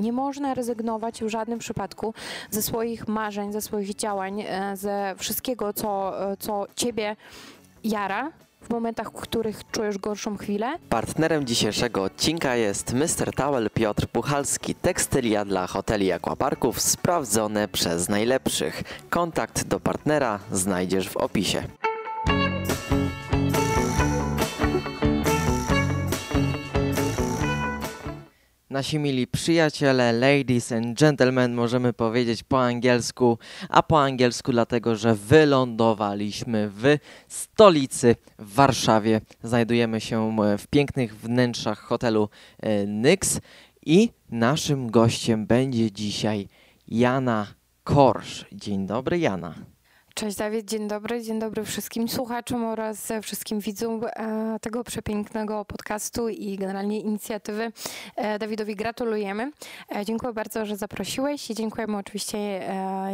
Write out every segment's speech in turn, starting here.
Nie można rezygnować w żadnym przypadku ze swoich marzeń, ze swoich działań, e, ze wszystkiego, co, e, co ciebie jara w momentach, w których czujesz gorszą chwilę. Partnerem dzisiejszego odcinka jest Mr. Towel Piotr Puchalski, tekstylia dla hoteli i akwaparków sprawdzone przez najlepszych. Kontakt do partnera znajdziesz w opisie. Nasi mili przyjaciele, ladies and gentlemen, możemy powiedzieć po angielsku, a po angielsku dlatego, że wylądowaliśmy w stolicy w Warszawie. Znajdujemy się w pięknych wnętrzach hotelu e, Nyx i naszym gościem będzie dzisiaj Jana Korsz. Dzień dobry, Jana. Cześć Dawid, dzień dobry, dzień dobry wszystkim słuchaczom oraz wszystkim widzom e, tego przepięknego podcastu i generalnie inicjatywy. E, Dawidowi gratulujemy. E, dziękuję bardzo, że zaprosiłeś i dziękujemy oczywiście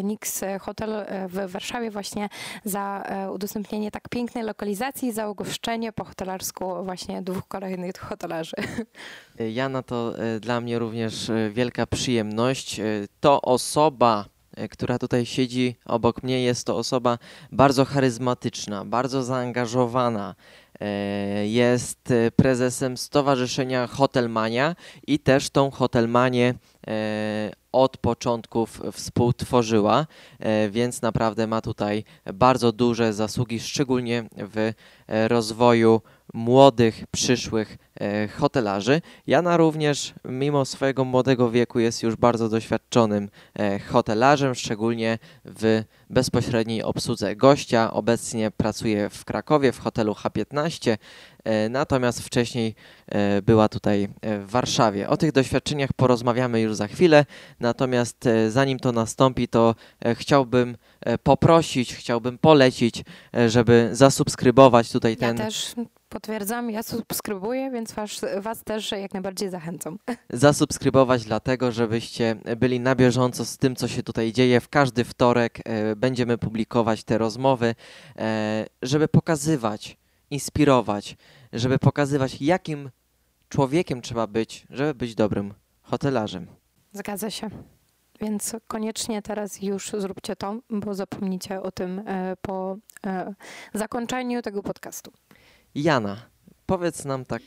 Nix Hotel w Warszawie właśnie za udostępnienie tak pięknej lokalizacji, za ugoszczenie po hotelarsku właśnie dwóch kolejnych hotelarzy. Jana, to dla mnie również wielka przyjemność. To osoba, E, która tutaj siedzi obok mnie, jest to osoba bardzo charyzmatyczna, bardzo zaangażowana. E, jest e, prezesem Stowarzyszenia Hotelmania i też tą Hotelmanię od początków współtworzyła, więc naprawdę ma tutaj bardzo duże zasługi, szczególnie w rozwoju młodych, przyszłych e, hotelarzy. Jana również, mimo swojego młodego wieku, jest już bardzo doświadczonym e, hotelarzem, szczególnie w bezpośredniej obsłudze gościa. Obecnie pracuje w Krakowie w hotelu H15, e, natomiast wcześniej była tutaj w Warszawie. O tych doświadczeniach porozmawiamy już za chwilę, natomiast zanim to nastąpi, to chciałbym poprosić, chciałbym polecić, żeby zasubskrybować tutaj ten. Ja też Potwierdzam, ja subskrybuję, więc was, was też jak najbardziej zachęcam. Zasubskrybować dlatego, żebyście byli na bieżąco z tym, co się tutaj dzieje. W każdy wtorek e, będziemy publikować te rozmowy, e, żeby pokazywać, inspirować, żeby pokazywać, jakim człowiekiem trzeba być, żeby być dobrym hotelarzem. Zgadza się. Więc koniecznie teraz już zróbcie to, bo zapomnicie o tym e, po e, zakończeniu tego podcastu. Jana, powiedz nam tak,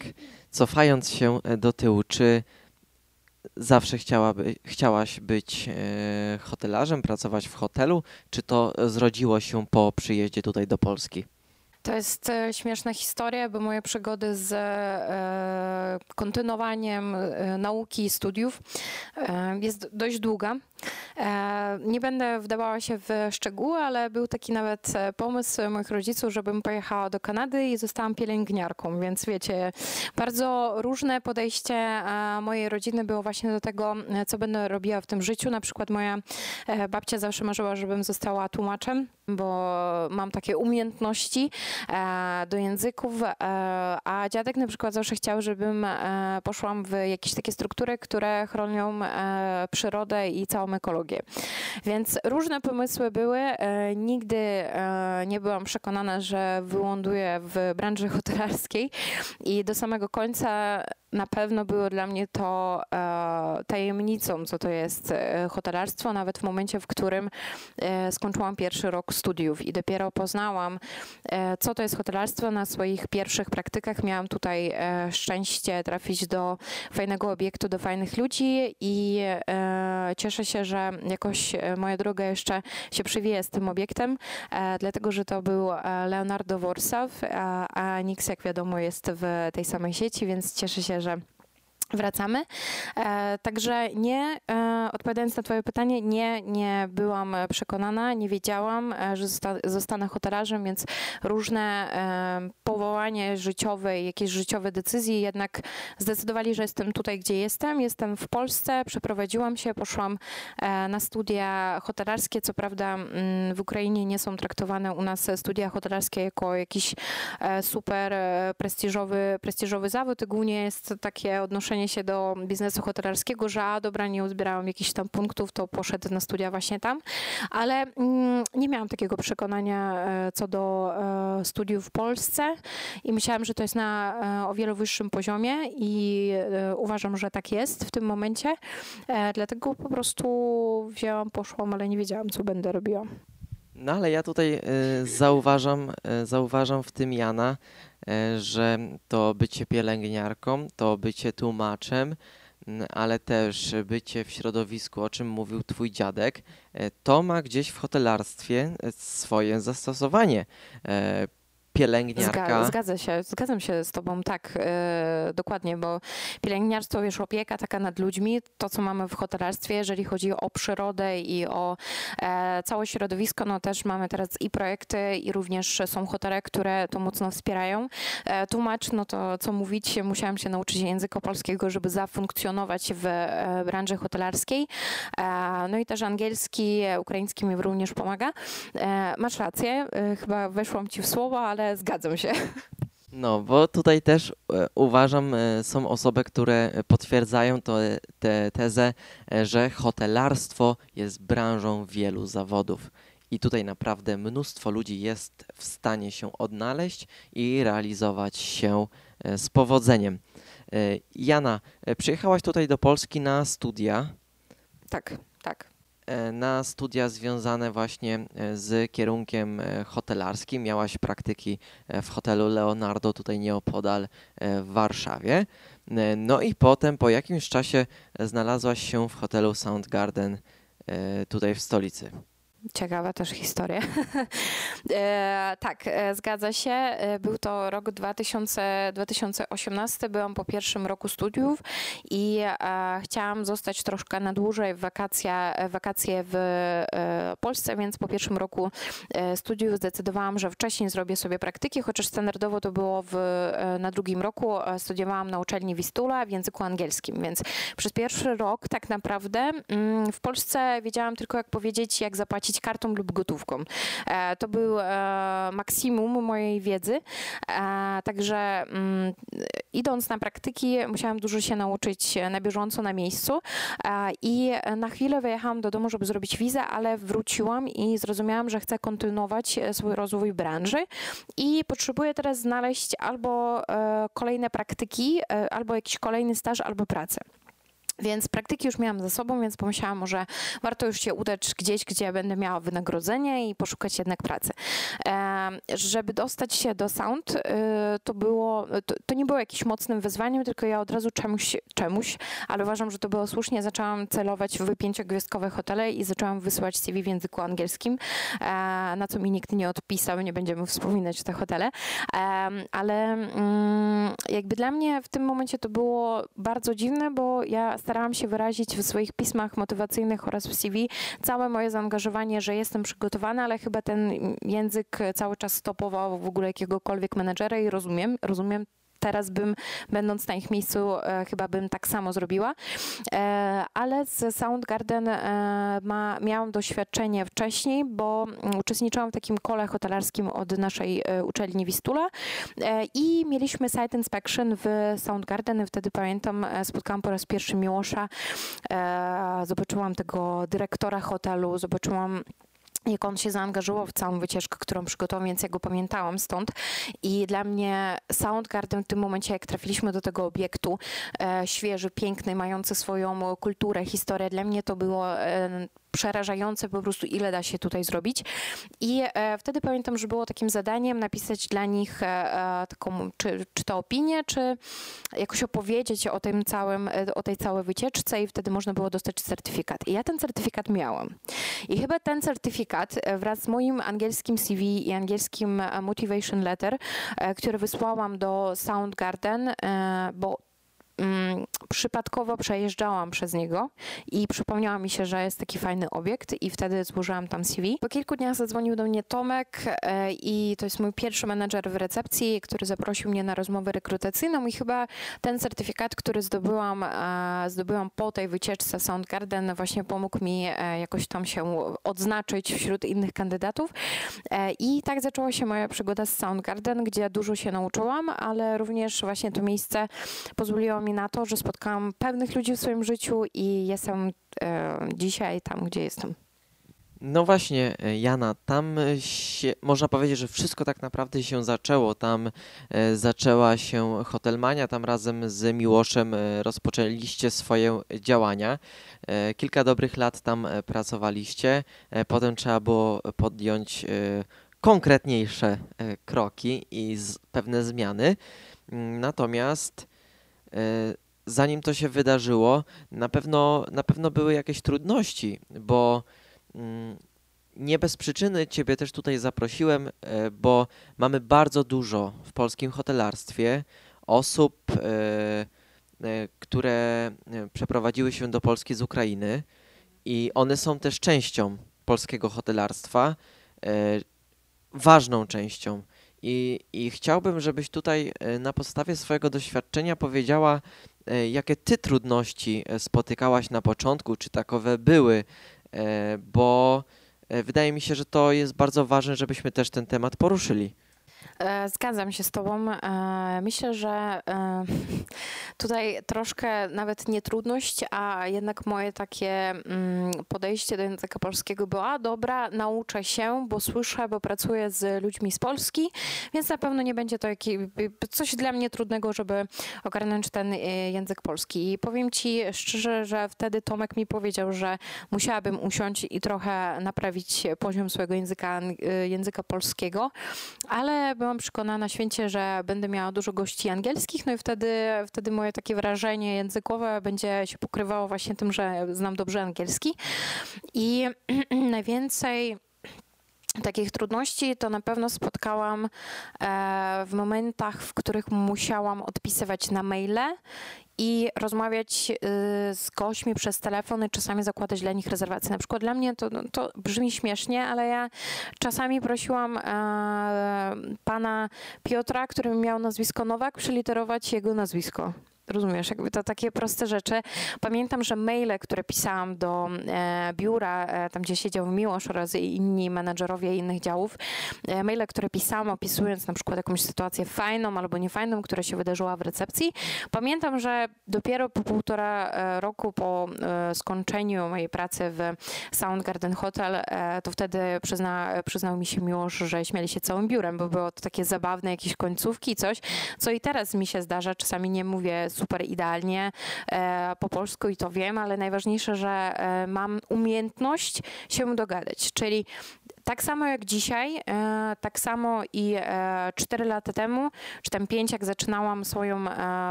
cofając się e, do tyłu, czy zawsze chciałaby, chciałaś być hotelarzem, pracować w hotelu, czy to zrodziło się po przyjeździe tutaj do Polski? To jest e, śmieszna historia, bo moje przygody z e, kontynuowaniem e, nauki i studiów jest dość długa. E, nie będę wdawała się w szczegóły, ale był taki nawet e, pomysł moich rodziców, żebym pojechała do Kanady i zostałam pielęgniarką, więc wiecie, bardzo różne podejście mojej rodziny było właśnie do tego, co będę robiła w tym życiu. Na przykład moja babcia zawsze marzyła, żebym została tłumaczem, bo mam takie umiejętności do języków, a dziadek na przykład zawsze chciał, żebym poszłam w jakieś takie struktury, które chronią przyrodę i całą ekologię. Więc różne pomysły były. E, nigdy e, nie byłam przekonana, że wyląduję w branży hotelarskiej i do samego końca na pewno było dla mnie to e, tajemnicą, co to jest e, hotelarstwo, nawet w momencie, w którym e, skończyłam pierwszy rok studiów i dopiero poznałam, e, co to jest hotelarstwo na swoich pierwszych praktykach. Miałam tutaj szczęście trafić do fajnego obiektu, do fajnych ludzi i cieszę się, że jakoś moja droga jeszcze się przywija z tym obiektem, dlatego, że to był Leonardo Warsaw, a, a Nix, jak wiadomo, jest w tej samej sieci, więc cieszę się, że Wracamy. E, także nie, e, odpowiadając na Twoje pytanie, nie, nie byłam przekonana, nie wiedziałam, e, że zosta zostanę hotelarzem, więc różne e, powołanie życiowe, jakieś życiowe decyzje jednak zdecydowali, że jestem tutaj, gdzie jestem. Jestem w Polsce, przeprowadziłam się, poszłam e, na studia hotelarskie. Co prawda mm, w Ukrainie nie są traktowane u nas studia hotelarskie jako jakiś e, super prestiżowy, prestiżowy zawód. Głównie jest takie odnoszenie zgłoszenie się do biznesu hotelarskiego, że a dobra, nie uzbierałam jakichś tam punktów, to poszedł na studia właśnie tam, ale mm, nie miałam takiego przekonania e, co do e, studiów w Polsce i myślałam, że to jest na e, o wiele wyższym poziomie i uważam, że tak jest w tym momencie, dlatego po prostu wzięłam, poszłam, ale nie wiedziałam, co będę robiła. No ale ja tutaj zauważam, zauważam w tym Jana, że to bycie pielęgniarką, to bycie tłumaczem, mm, ale też bycie w środowisku, o czym mówił twój dziadek, y, to ma gdzieś w hotelarstwie y, swoje zastosowanie. Pielęgniarka. Zga, zgadza się, zgadzam się z tobą, tak, e, dokładnie, bo pielęgniarstwo, wiesz, opieka taka nad ludźmi, to co mamy w hotelarstwie, jeżeli chodzi o przyrodę i o e, całe środowisko, no też mamy teraz i projekty i również są hotele, które to mocno wspierają. E, tłumacz, no to co mówić, musiałam się nauczyć języka polskiego, żeby zafunkcjonować w e, branży hotelarskiej. E, no i też angielski, ukraiński mi również pomaga. E, masz rację, chyba weszłam ci w słowo, ale zgadzam się. No, bo tutaj też e, uważam, e, są osoby, które potwierdzają tę tezę, e, że hotelarstwo jest branżą wielu zawodów. I tutaj naprawdę mnóstwo ludzi jest w stanie się odnaleźć i realizować się z powodzeniem. Jana, przyjechałaś tutaj do Polski na studia, Tak, na studia związane właśnie e, z kierunkiem e, hotelarskim. Miałaś praktyki e, w hotelu Leonardo tutaj nieopodal e, w Warszawie. E, No i potem po jakimś czasie e, znalazłaś się w hotelu Soundgarden e, tutaj w stolicy. Ciekawa też historia. e, tak, e, zgadza się. E, Był to rok 2000, 2018. Byłam po pierwszym roku studiów i e, chciałam zostać troszkę na dłużej w wakacja, wakacje w e, Polsce, więc po pierwszym roku e, studiów zdecydowałam, że wcześniej zrobię sobie praktyki, chociaż standardowo to było w, na drugim roku. Studiowałam na uczelni Wistula w języku angielskim, więc przez pierwszy rok tak naprawdę mm, w Polsce wiedziałam tylko jak powiedzieć, jak zapłacić kartą lub gotówką. E, To był e, maksimum mojej wiedzy, E, także mm, idąc na praktyki musiałam dużo się nauczyć na bieżąco na miejscu i na chwilę wyjechałam do domu, żeby zrobić wizę, ale wróciłam i zrozumiałam, że chcę kontynuować swój rozwój branży i potrzebuję teraz znaleźć albo kolejne praktyki, albo jakiś kolejny staż, albo pracę. Więc praktyki już miałam za sobą, więc pomyślałam, może warto już się udać gdzieś, gdzie będę miała wynagrodzenie i poszukać jednak pracy. Żeby dostać się do Sound, e, to, było, to, to nie było jakimś mocnym wyzwaniem, tylko ja od razu czemuś, czemuś, ale uważam, że to było słusznie. Zaczęłam celować w pięciogwiazdkowe hotele i zaczęłam wysyłać CV w języku angielskim, e, na co mi nikt nie odpisał, nie będziemy wspominać te hotele. Ale mm, jakby dla mnie w tym momencie to było bardzo dziwne, bo ja starałam się wyrazić w swoich pismach motywacyjnych oraz w CV całe moje zaangażowanie, że jestem przygotowana, ale chyba ten język cały czas stopował w ogóle jakiegokolwiek menedżera i rozumiem, rozumiem teraz bym, będąc na ich miejscu, e, chyba bym tak samo zrobiła. E, ale z Soundgarden e, ma, miałam doświadczenie wcześniej, bo mm, uczestniczyłam w takim kole hotelarskim od naszej uczelni Wistula i mieliśmy site inspection w Soundgarden. Wtedy pamiętam, spotkałam po raz pierwszy Miłosza, zobaczyłam tego dyrektora hotelu, zobaczyłam jak on się zaangażował w całą wycieczkę, którą przygotował, więc ja go pamiętałam stąd. I dla mnie Soundgarden w tym momencie, jak trafiliśmy do tego obiektu, e, świeży, piękny, mający swoją kulturę, historię, dla mnie to było e, przerażające po prostu, ile da się tutaj zrobić. I e, wtedy pamiętam, że było takim zadaniem napisać dla nich e, e, taką, czy, czy to opinię, czy jakoś opowiedzieć o tym całym, o tej całej wycieczce i wtedy można było dostać certyfikat. I ja ten certyfikat miałam. I chyba ten certyfikat wraz z moim angielskim CV i angielskim motivation letter, e, który wysłałam do Soundgarden, bo mm, przypadkowo przejeżdżałam przez niego i przypomniała mi się, że jest taki fajny obiekt i wtedy złożyłam tam CV. Po kilku dniach zadzwonił do mnie Tomek e, i to jest mój pierwszy menedżer w recepcji, który zaprosił mnie na rozmowę rekrutacyjną i chyba ten certyfikat, który zdobyłam, e, zdobyłam po tej wycieczce Soundgarden właśnie pomógł mi e, jakoś tam się odznaczyć wśród innych kandydatów E, i tak zaczęła się moja przygoda z Soundgarden, gdzie dużo się nauczyłam, ale również właśnie to miejsce pozwoliło mi mi na to, że spotkałam pewnych ludzi w swoim życiu i jestem e, dzisiaj tam, gdzie jestem. No właśnie, e, Jana, tam się, można powiedzieć, że wszystko tak naprawdę się zaczęło. Tam e, zaczęła się Hotelmania, tam razem z Miłoszem e, rozpoczęliście swoje działania. Kilka dobrych lat tam pracowaliście, potem trzeba było podjąć konkretniejsze kroki i pewne zmiany. Mm, Natomiast zanim to się wydarzyło, na pewno, na pewno były jakieś trudności, bo Mm, Nie bez przyczyny Ciebie też tutaj zaprosiłem, e, bo mamy bardzo dużo w polskim hotelarstwie osób, e, e, które e, przeprowadziły się do Polski z Ukrainy i one są też częścią polskiego hotelarstwa, e, ważną częścią. I, I chciałbym, żebyś tutaj e, na podstawie swojego doświadczenia powiedziała, e, jakie Ty trudności e, spotykałaś na początku, czy takowe były, bo wydaje mi się, że to jest bardzo ważne, żebyśmy też ten temat poruszyli. E, Zgadzam się z Tobą. E, Myślę, że e, tutaj troszkę nawet nie trudność, a jednak moje takie mm, podejście do języka polskiego było, a dobra, nauczę się, bo słyszę, bo pracuję z ludźmi z Polski, więc na pewno nie będzie to jakiś, coś dla mnie trudnego, żeby ogarnąć ten język polski. I powiem Ci szczerze, że wtedy Tomek mi powiedział, że musiałabym usiąść i trochę naprawić poziom swojego języka, języka polskiego, ale byłam przekonana święcie, że będę miała dużo gości angielskich, no i wtedy, wtedy moje takie wrażenie językowe będzie się pokrywało właśnie tym, że znam dobrze angielski. I najwięcej takich trudności to na pewno spotkałam e, w momentach, w których musiałam odpisywać na maile i rozmawiać y, z gośćmi przez telefon i czasami zakładać dla nich rezerwacje. Na przykład dla mnie to, no, to brzmi śmiesznie, ale ja czasami prosiłam e, pana Piotra, który miał nazwisko Nowak, przeliterować jego nazwisko. Rozumiesz, jakby to takie proste rzeczy. Pamiętam, że maile, które pisałam do e, biura, e, tam gdzie siedział Miłosz oraz inni menedżerowie innych działów, e, maile, które pisałam opisując na przykład jakąś sytuację fajną albo niefajną, która się wydarzyła w recepcji, pamiętam, że dopiero po półtora e, roku po e, skończeniu mojej pracy w Soundgarden Hotel, e, to wtedy przyzna, przyznał mi się Miłosz, że śmieli się całym biurem, bo było to takie zabawne, jakieś końcówki, coś, co i teraz mi się zdarza. Czasami nie mówię super idealnie e, po polsku i to wiem, ale najważniejsze, że e, mam umiejętność się dogadać, czyli tak samo jak dzisiaj, e, tak samo i e, 4 lata temu, czy tam 5, jak zaczynałam swoją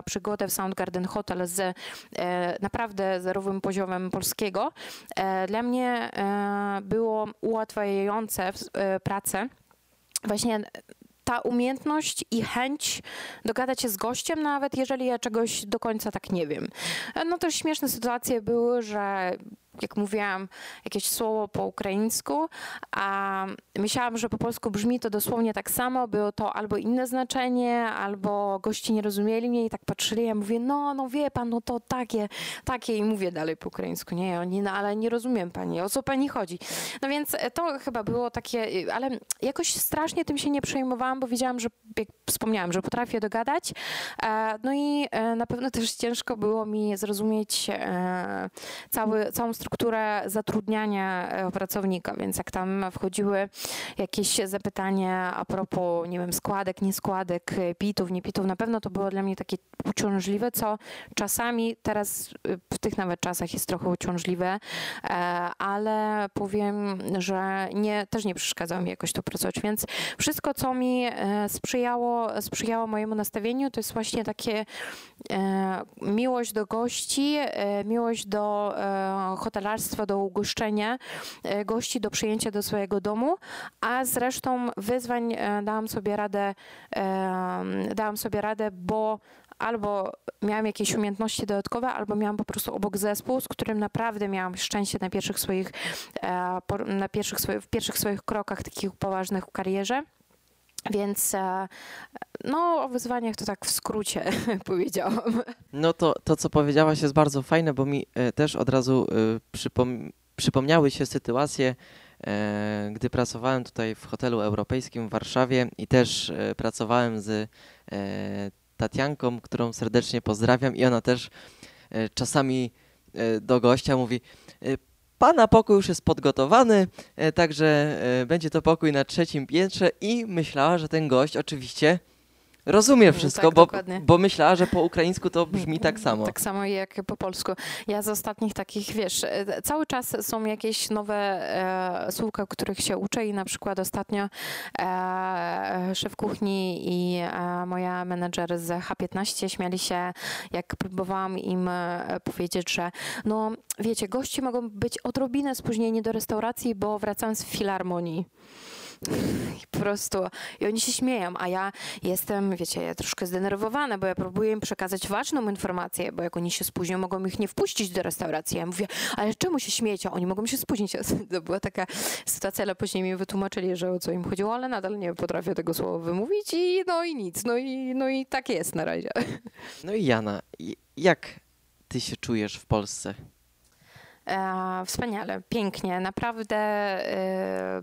przygodę w Soundgarden Hotel z naprawdę zerowym poziomem polskiego, dla mnie było ułatwiające pracę właśnie ta umiejętność i chęć dogadać się z gościem, nawet jeżeli ja czegoś do końca tak nie wiem. E, No też śmieszne sytuacje były, że jak mówiłam jakieś słowo po ukraińsku, a myślałam, że po polsku brzmi to dosłownie tak samo, było to albo inne znaczenie, albo gości nie rozumieli mnie i tak patrzyli, ja mówię, no, no wie pan, no to takie, takie i mówię dalej po ukraińsku, nie, oni, no ale nie rozumiem pani, o co pani chodzi. No więc e, to chyba było takie, y, ale jakoś strasznie tym się nie przejmowałam, bo wiedziałam, że jak wspomniałam, że potrafię dogadać. E, No i e, na pewno też ciężko było mi zrozumieć e, cały, całą strukturę zatrudniania e, pracownika, więc jak tam wchodziły jakieś zapytania a propos, nie wiem, składek, nieskładek, e, pitów, nie pitów, na pewno to było dla mnie takie uciążliwe, co czasami teraz y, w tych nawet czasach jest trochę uciążliwe, e, ale powiem, że nie, też nie przeszkadzało mi jakoś to pracować, więc wszystko, co mi e, sprzyjało, sprzyjało mojemu nastawieniu, to jest właśnie takie e, miłość do gości, e, miłość do e, hotelarstwa, do ugoszczenia e, gości, do przyjęcia do swojego domu, a zresztą wyzwań e, dałam sobie radę, e, dałam sobie radę, bo albo miałam jakieś umiejętności dodatkowe, albo miałam po prostu obok zespół, z którym naprawdę miałam szczęście na pierwszych swoich, na pierwszych swoich, w pierwszych swoich krokach takich poważnych w karierze. Więc e, no, o wyzwaniach to tak w skrócie powiedziałam. No to, to co powiedziałaś jest bardzo fajne, bo mi e, też od razu e, przypom przypomniały się sytuacje, gdy pracowałem tutaj w hotelu europejskim w Warszawie i też pracowałem z Tatianką, którą serdecznie pozdrawiam i ona też czasami do gościa mówi Pana pokój już jest podgotowany, e, także e, będzie to pokój na trzecim piętrze i myślała, że ten gość oczywiście rozumie No, wszystko, tak, bo, dokładnie. bo myślała, że po ukraińsku to brzmi tak samo. Tak samo jak po polsku. Ja z ostatnich takich, wiesz, e, cały czas są jakieś nowe e, słówka, których się uczę i na przykład ostatnio e, szef kuchni i e, moja menedżer z H15 śmiali się, jak próbowałam im e, powiedzieć, że no wiecie, goście mogą być odrobinę spóźnieni do restauracji, bo wracam z filharmonii. I po prostu, i oni się śmieją, a ja jestem, wiecie, ja troszkę zdenerwowana, bo ja próbuję im przekazać ważną informację, bo jak oni się spóźnią, mogą ich nie wpuścić do restauracji. Ja mówię, ale czemu się śmiejecie? Oni mogą się spóźnić. To była taka sytuacja, ale później mi wytłumaczyli, że o co im chodziło, ale nadal nie potrafię tego słowa wymówić i no i nic, no i, no i tak jest na razie. No i Jana, jak ty się czujesz w Polsce? E, wspaniale, pięknie, naprawdę. E,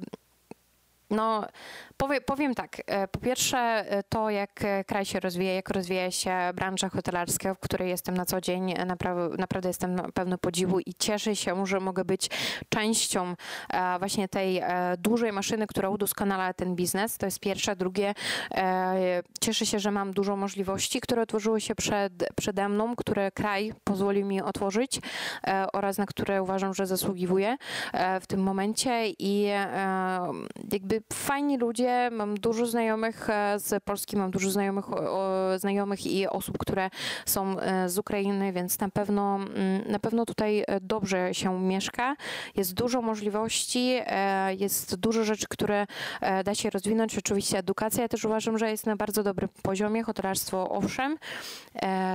no, powie, powiem tak. E, po pierwsze, e, to jak e, kraj się rozwija, jak rozwija się branża hotelarska, w której jestem na co dzień, naprawdę, naprawdę jestem pewno podziwu i cieszę się, że mogę być częścią właśnie tej dużej maszyny, która udoskonala ten biznes. To jest pierwsze. Drugie, cieszę się, że mam dużo możliwości, które otworzyły się przed, przede mną, które kraj pozwolił mi otworzyć oraz na które uważam, że zasługiwuję w tym momencie i jakby fajni ludzie, mam dużo znajomych e, z Polski, mam dużo znajomych, znajomych i osób, które są e, z Ukrainy, więc na pewno, mm, na pewno tutaj e, dobrze się mieszka. Jest dużo możliwości, jest dużo rzeczy, które da się rozwinąć. Oczywiście edukacja ja też uważam, że jest na bardzo dobrym poziomie, hotelarstwo owszem.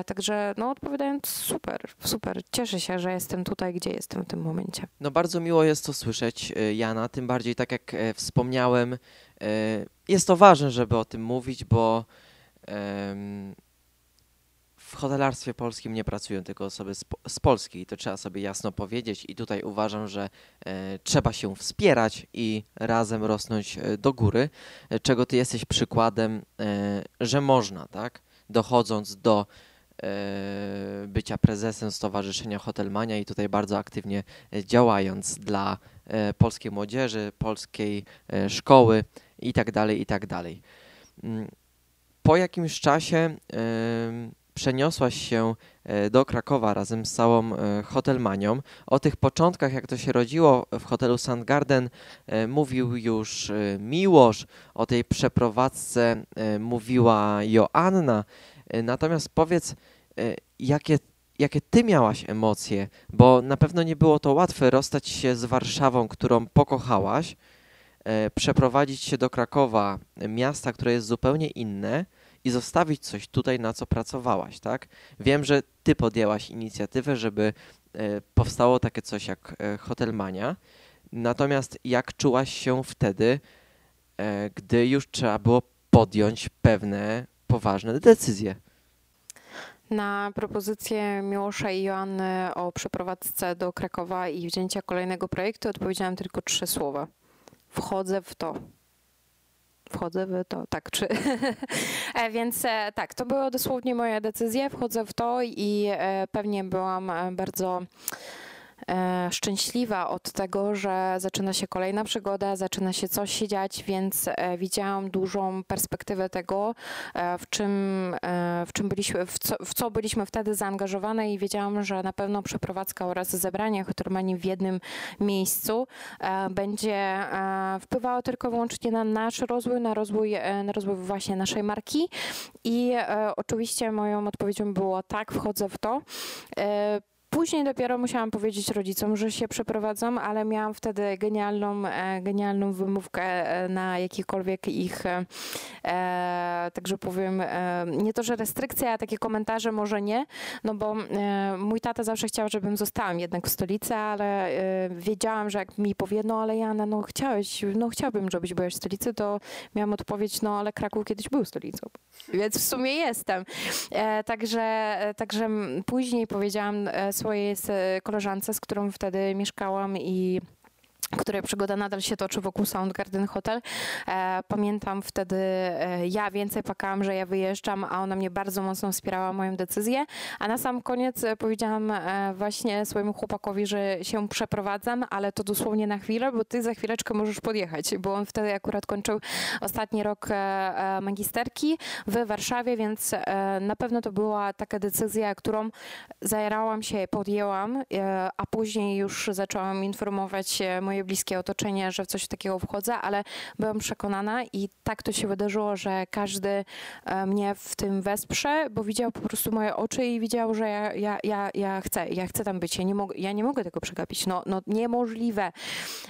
Także no odpowiadając super, super. Cieszę się, że jestem tutaj, gdzie jestem w tym momencie. No bardzo miło jest to słyszeć, Jana, tym bardziej tak jak wspomniałem, jest to ważne, żeby o tym mówić, bo w hotelarstwie polskim nie pracują tylko osoby z, Po- z Polski i to trzeba sobie jasno powiedzieć i tutaj uważam, że e, trzeba się wspierać i razem rosnąć e, do góry, e, czego ty jesteś przykładem, e, że można, tak? Dochodząc do e, bycia prezesem Stowarzyszenia Hotelmania i tutaj bardzo aktywnie e, działając dla e, polskiej młodzieży, polskiej e, szkoły i tak dalej, i tak dalej. Mm, Po jakimś czasie przeniosłaś się e, do Krakowa razem z całą e, Hotelmanią. O tych początkach, jak to się rodziło w hotelu Sandgarden, e, mówił już Miłosz, o tej przeprowadzce mówiła Joanna. Natomiast powiedz, jakie, jakie ty miałaś emocje, bo na pewno nie było to łatwe rozstać się z Warszawą, którą pokochałaś, przeprowadzić się do Krakowa, e, miasta, które jest zupełnie inne i zostawić coś tutaj, na co pracowałaś, tak? Wiem, że ty podjęłaś inicjatywę, żeby e, powstało takie coś jak e, Hotelmania. Natomiast jak czułaś się wtedy, e, gdy już trzeba było podjąć pewne poważne decyzje? Na propozycję Miłosza i Joanny o przeprowadzce do Krakowa i wzięcia kolejnego projektu odpowiedziałam tylko trzy słowa. Wchodzę w to. Wchodzę w to, tak, czy. E, Więc e, tak, to była dosłownie moja decyzja. Wchodzę w to i e, pewnie byłam bardzo szczęśliwa od tego, że zaczyna się kolejna przygoda, zaczyna się coś się dziać, więc e, widziałam dużą perspektywę tego, e, w czym, e, w czym byliśmy, w co, w co byliśmy wtedy zaangażowane i wiedziałam, że na pewno przeprowadzka oraz zebranie Hotelmanii w jednym miejscu e, będzie e, wpływało tylko i wyłącznie na nasz rozwój, na rozwój, e, na rozwój właśnie naszej marki i e, oczywiście moją odpowiedzią było tak, wchodzę w to. Później dopiero musiałam powiedzieć rodzicom, że się przeprowadzam, ale miałam wtedy genialną, e, genialną wymówkę e, na jakikolwiek ich, e, e, także powiem, e, nie to, że restrykcja, a takie komentarze może nie, no bo e, mój tata zawsze chciał, żebym została jednak w stolicy, ale wiedziałam, że jak mi powie, no ale Jana, no chciałeś, no chciałbym, żebyś była w stolicy, to miałam odpowiedź, no ale Kraków kiedyś był stolicą, więc w sumie jestem. Także, także później powiedziałam swojej koleżance, z którą wtedy mieszkałam i której przygoda nadal się toczy wokół Soundgarden Hotel. E, pamiętam wtedy, e, ja więcej pakałam, że ja wyjeżdżam, a ona mnie bardzo mocno wspierała moją decyzję. A na sam koniec e, powiedziałam właśnie swojemu chłopakowi, że się przeprowadzam, ale to dosłownie na chwilę, bo ty za chwileczkę możesz podjechać, bo on wtedy akurat kończył ostatni rok magisterki w Warszawie, więc na pewno to była taka decyzja, którą zajarałam się, podjęłam, a później już zaczęłam informować moje bliskie otoczenie, że w coś takiego wchodzę, ale byłam przekonana i tak to się wydarzyło, że każdy e, mnie w tym wesprze, bo widział po prostu moje oczy i widział, że ja, ja, ja, ja chcę, ja chcę tam być, ja nie, mogę, ja nie mogę tego przegapić, no, no niemożliwe.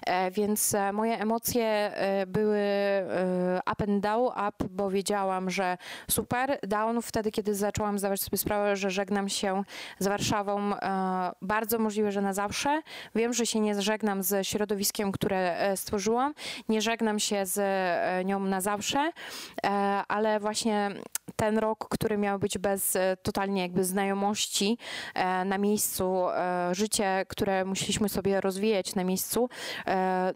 E, Więc e, moje emocje były up and down, up, bo wiedziałam, że super, down wtedy, kiedy zaczęłam zdawać sobie sprawę, że żegnam się z Warszawą, bardzo możliwe, że na zawsze. Wiem, że się nie żegnam ze środowiskiem, które e, stworzyłam, nie żegnam się z e, nią na zawsze, e, ale właśnie ten rok, który miał być bez totalnie jakby znajomości na miejscu, życie, które musieliśmy sobie rozwijać na miejscu,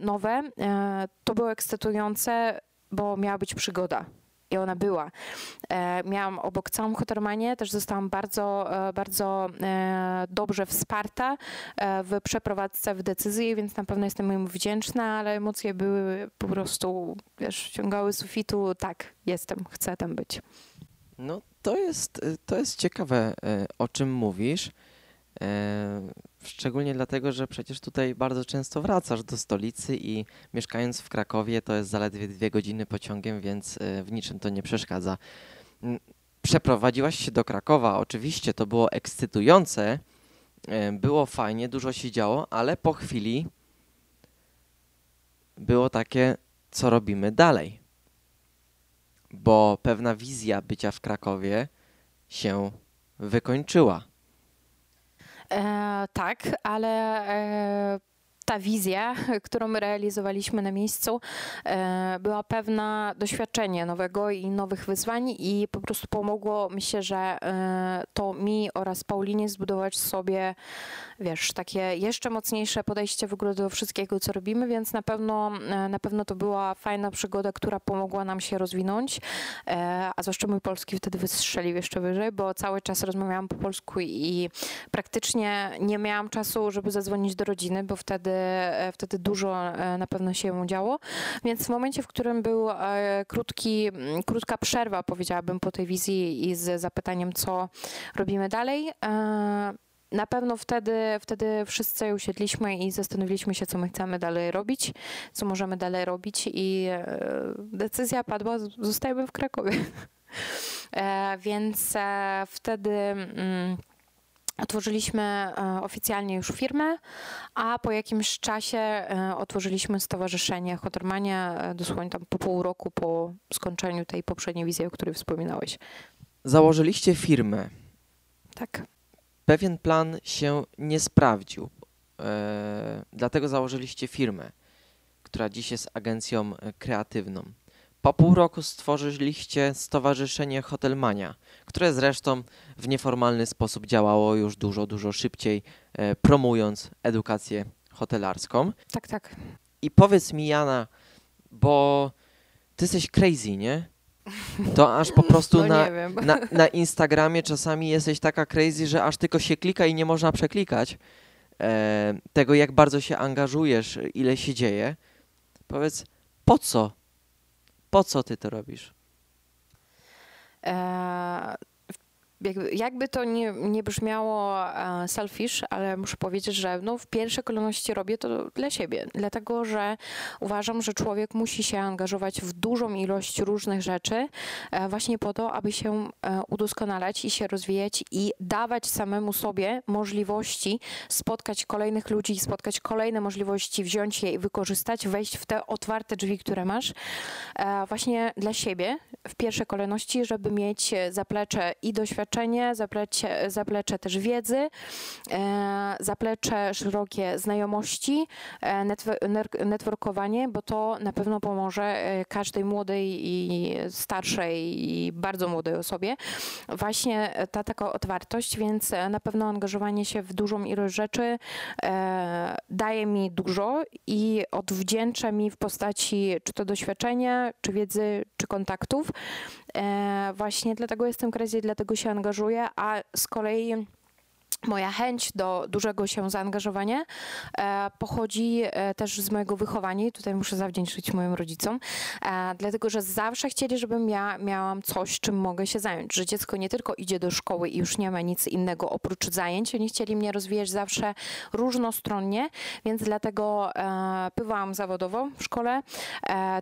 nowe, to było ekscytujące, bo miała być przygoda. I ona była. E, miałam obok całą Hotermanię, też zostałam bardzo, e, bardzo e, dobrze wsparta w przeprowadzce, w decyzji, więc na pewno jestem im wdzięczna, ale emocje były po prostu, wiesz, ściągały z sufitu. Tak, jestem, chcę tam być. No to jest, to jest ciekawe, o czym mówisz. E, Szczególnie dlatego, że przecież tutaj bardzo często wracasz do stolicy i mieszkając w Krakowie to jest zaledwie dwie godziny pociągiem, więc y, w niczym to nie przeszkadza. Mm, Przeprowadziłaś się do Krakowa, oczywiście to było ekscytujące, e, było fajnie, dużo się działo, ale po chwili było takie, co robimy dalej bo pewna wizja bycia w Krakowie się wykończyła. E, tak, ale e, ta wizja, którą my realizowaliśmy na miejscu, e, była pewna doświadczenie nowego i nowych wyzwań i po prostu pomogło, myślę, że e, to mi oraz Paulinie zbudować sobie, wiesz, takie jeszcze mocniejsze podejście w ogóle do wszystkiego, co robimy, więc na pewno, e, na pewno to była fajna przygoda, która pomogła nam się rozwinąć, a zwłaszcza mój polski wtedy wystrzelił jeszcze wyżej, bo cały czas rozmawiałam po polsku i praktycznie nie miałam czasu, żeby zadzwonić do rodziny, bo wtedy, wtedy dużo e, na pewno się działo. Więc w momencie, w którym był e, krótki, m, krótka przerwa, powiedziałabym, po tej wizji i z zapytaniem, co robimy dalej, e, na pewno wtedy, wtedy wszyscy usiedliśmy i zastanowiliśmy się, co my chcemy dalej robić, co możemy dalej robić i e, decyzja padła, zostajemy w Krakowie. E, Więc e, wtedy mm, otworzyliśmy e, oficjalnie już firmę, a po jakimś czasie e, otworzyliśmy stowarzyszenie Hotermania, e, dosłownie tam po pół roku po skończeniu tej poprzedniej wizji, o której wspominałeś. Założyliście firmę. Tak. Pewien plan się nie sprawdził, dlatego założyliście firmę, która dziś jest agencją kreatywną. Po pół roku stworzyliście Stowarzyszenie Hotelmania, które zresztą w nieformalny sposób działało już dużo, dużo szybciej, e, promując edukację hotelarską. Tak, tak. I powiedz mi, Jana, bo ty jesteś crazy, nie? To aż po prostu no na, na, na Instagramie czasami jesteś taka crazy, że aż tylko się klika i nie można przeklikać e, tego, jak bardzo się angażujesz, ile się dzieje. Powiedz, po co? Po co ty to robisz? E, jakby, jakby to nie, nie brzmiało e, selfish, ale muszę powiedzieć, że no, w pierwszej kolejności robię to dla siebie, dlatego że uważam, że człowiek musi się angażować w dużą ilość różnych rzeczy e, właśnie po to, aby się e, udoskonalać i się rozwijać i dawać samemu sobie możliwości spotkać kolejnych ludzi, spotkać kolejne możliwości, wziąć je i wykorzystać, wejść w te otwarte drzwi, które masz właśnie dla siebie w pierwszej kolejności, żeby mieć zaplecze i doświadczenie doświadczenie, zaplecze, zaplecze też wiedzy, e, zaplecze szerokie znajomości, e, networkowanie, bo to na pewno pomoże e, każdej młodej i starszej i bardzo młodej osobie. Właśnie ta taka otwartość, więc na pewno angażowanie się w dużą ilość rzeczy daje mi dużo i odwdzięcza mi w postaci czy to doświadczenia, czy wiedzy, czy kontaktów. Właśnie dlatego jestem crazy, dlatego się angażuję, a z kolei Moja chęć do dużego się zaangażowania e, pochodzi e, też z mojego wychowania i tutaj muszę zawdzięczyć moim rodzicom, e, dlatego że zawsze chcieli, żebym ja miałam coś, czym mogę się zająć, że dziecko nie tylko idzie do szkoły i już nie ma nic innego oprócz zajęć, oni chcieli mnie rozwijać zawsze różnostronnie, więc dlatego pływałam zawodowo w szkole.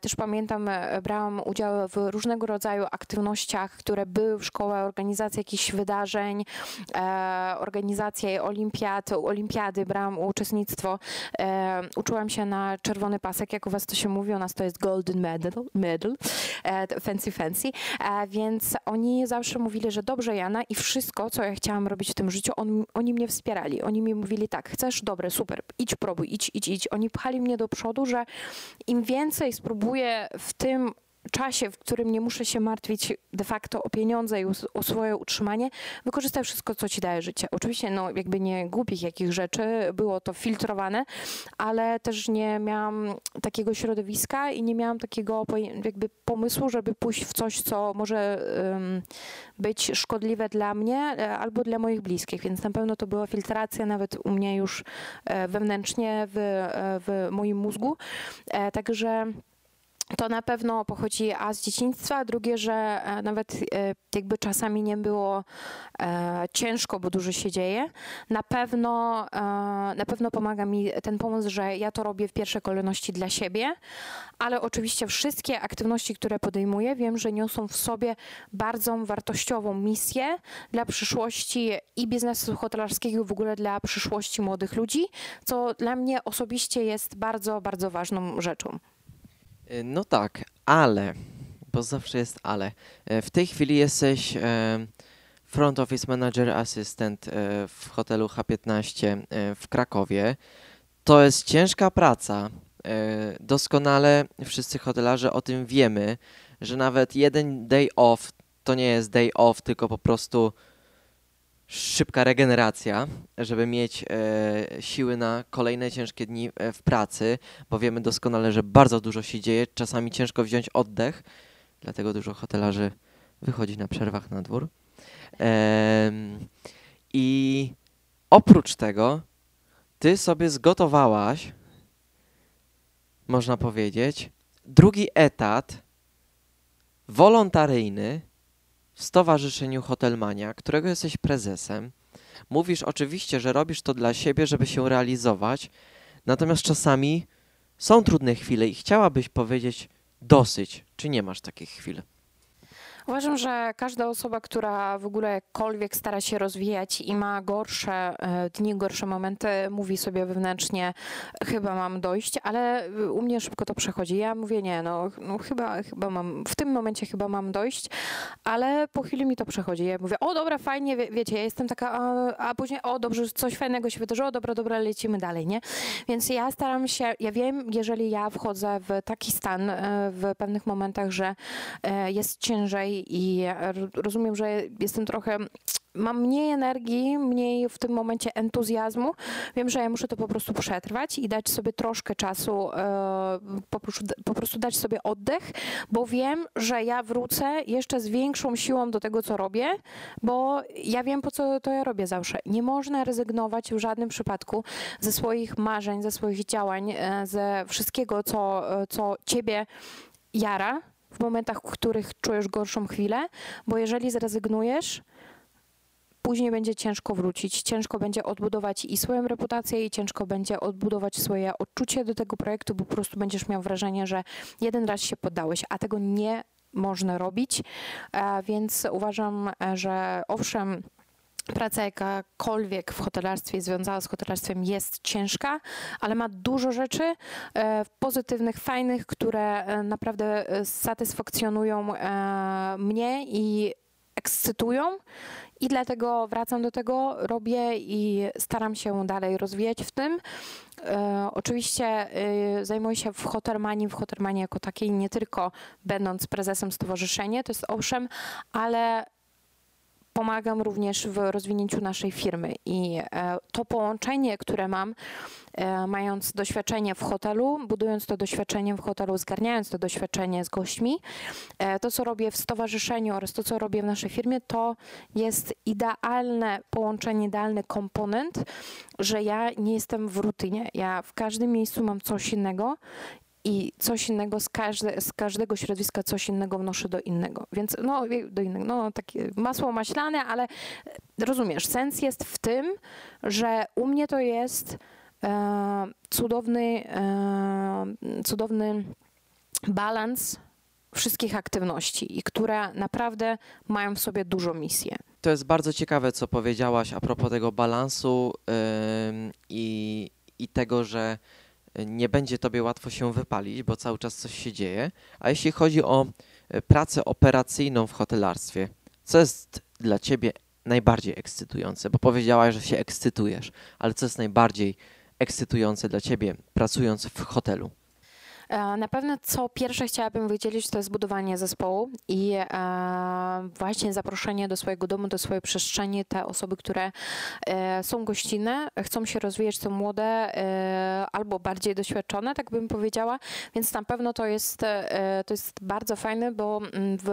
Też pamiętam, brałam udział w różnego rodzaju aktywnościach, które były w szkole, organizacja jakichś wydarzeń, organizacja organizację olimpiad, olimpiady, brałam uczestnictwo. E, uczyłam się na czerwony pasek, jak u was to się mówi, u nas to jest golden medal, medal e, fancy fancy, e, więc oni zawsze mówili, że dobrze Jana i wszystko, co ja chciałam robić w tym życiu, on, oni mnie wspierali. Oni mi mówili tak, chcesz, dobre, super, idź próbuj, idź, idź, idź. Oni pchali mnie do przodu, że im więcej spróbuję w tym czasie, w którym nie muszę się martwić de facto o pieniądze i o swoje utrzymanie, wykorzystaj wszystko, co ci daje życie. Oczywiście, no jakby nie głupich jakich rzeczy, było to filtrowane, ale też nie miałam takiego środowiska i nie miałam takiego jakby pomysłu, żeby pójść w coś, co może um, być szkodliwe dla mnie e, albo dla moich bliskich, więc na pewno to była filtracja nawet u mnie już e, wewnętrznie w, e, w moim mózgu. Także to na pewno pochodzi a z dzieciństwa, a drugie, że e, nawet e, jakby czasami nie było e, ciężko, bo dużo się dzieje. Na pewno, na pewno pomaga mi ten pomysł, że ja to robię w pierwszej kolejności dla siebie, ale oczywiście wszystkie aktywności, które podejmuję, wiem, że niosą w sobie bardzo wartościową misję dla przyszłości i biznesu hotelarskiego, w ogóle dla przyszłości młodych ludzi, co dla mnie osobiście jest bardzo, bardzo ważną rzeczą. Y, no tak, ale, bo zawsze jest ale. Y, w tej chwili jesteś y, front office manager assistant w hotelu H15 w Krakowie. To jest ciężka praca. Doskonale wszyscy hotelarze o tym wiemy, że nawet jeden day off to nie jest day off, tylko po prostu szybka regeneracja, żeby mieć e, siły na kolejne ciężkie dni e, w pracy, bo wiemy doskonale, że bardzo dużo się dzieje, czasami ciężko wziąć oddech, dlatego dużo hotelarzy wychodzi na przerwach na dwór. E, I oprócz tego, ty sobie zgotowałaś, można powiedzieć, drugi etat wolontaryjny w Stowarzyszeniu Hotelmania, którego jesteś prezesem. Mówisz oczywiście, że robisz to dla siebie, żeby się realizować, natomiast czasami są trudne chwile i chciałabyś powiedzieć dosyć. Czy nie masz takich chwil? Uważam, że każda osoba, która w ogóle jakkolwiek stara się rozwijać i ma gorsze e, dni, gorsze momenty, mówi sobie wewnętrznie, chyba mam dojść, ale u mnie szybko to przechodzi. Ja mówię, nie, no, no chyba, chyba mam, w tym momencie chyba mam dojść, ale po chwili mi to przechodzi. Ja mówię, o dobra, fajnie, wie, wiecie, ja jestem taka, a, a później, o dobrze, coś fajnego się wydarzyło, dobra, dobra, lecimy dalej, nie? Więc ja staram się, ja wiem, jeżeli ja wchodzę w taki stan e, w pewnych momentach, że e, jest ciężej i rozumiem, że jestem trochę mam mniej energii, mniej w tym momencie entuzjazmu. Wiem, że ja muszę to po prostu przetrwać i dać sobie troszkę czasu, e, po prostu, po prostu dać sobie oddech, bo wiem, że ja wrócę jeszcze z większą siłą do tego, co robię, bo ja wiem, po co to ja robię zawsze. Nie można rezygnować w żadnym przypadku ze swoich marzeń, ze swoich działań, e, ze wszystkiego, co, e, co ciebie jara, w momentach, w których czujesz gorszą chwilę, bo jeżeli zrezygnujesz, później będzie ciężko wrócić, ciężko będzie odbudować i swoją reputację, i ciężko będzie odbudować swoje odczucie do tego projektu, bo po prostu będziesz miał wrażenie, że jeden raz się poddałeś, a tego nie można robić. E, więc uważam, e, że owszem, praca jakakolwiek w hotelarstwie związana z hotelarstwem jest ciężka, ale ma dużo rzeczy e, pozytywnych, fajnych, które e, naprawdę e, satysfakcjonują mnie i ekscytują i dlatego wracam do tego, robię i staram się dalej rozwijać w tym. E, oczywiście e, zajmuję się w Hotelmanii, w Hotelmanii jako takiej, nie tylko będąc prezesem stowarzyszenia, to jest owszem, ale pomagam również w rozwinięciu naszej firmy i e, to połączenie, które mam, e, mając doświadczenie w hotelu, budując to doświadczenie w hotelu, zgarniając to doświadczenie z gośćmi, e, to co robię w stowarzyszeniu oraz to co robię w naszej firmie, to jest idealne połączenie, idealny komponent, że ja nie jestem w rutynie. Ja w każdym miejscu mam coś innego i coś innego z, każde, z każdego środowiska coś innego wnoszę do innego. Więc no, do innego, no takie masło maślane, ale rozumiesz, sens jest w tym, że u mnie to jest e, cudowny, e, cudowny balans wszystkich aktywności i które naprawdę mają w sobie dużą misję. To jest bardzo ciekawe, co powiedziałaś a propos tego balansu yy, i, i tego, że nie będzie tobie łatwo się wypalić, bo cały czas coś się dzieje. A jeśli chodzi o e, pracę operacyjną w hotelarstwie, co jest dla ciebie najbardziej ekscytujące? Bo powiedziałaś, że się ekscytujesz, ale co jest najbardziej ekscytujące dla ciebie pracując w hotelu? E, na pewno co pierwsze chciałabym wydzielić, to jest budowanie zespołu i e, właśnie zaproszenie do swojego domu, do swojej przestrzeni, te osoby, które e, są gościnne, chcą się rozwijać, są młode albo bardziej doświadczone, tak bym powiedziała, więc na pewno to jest, to jest bardzo fajne, bo mm, w,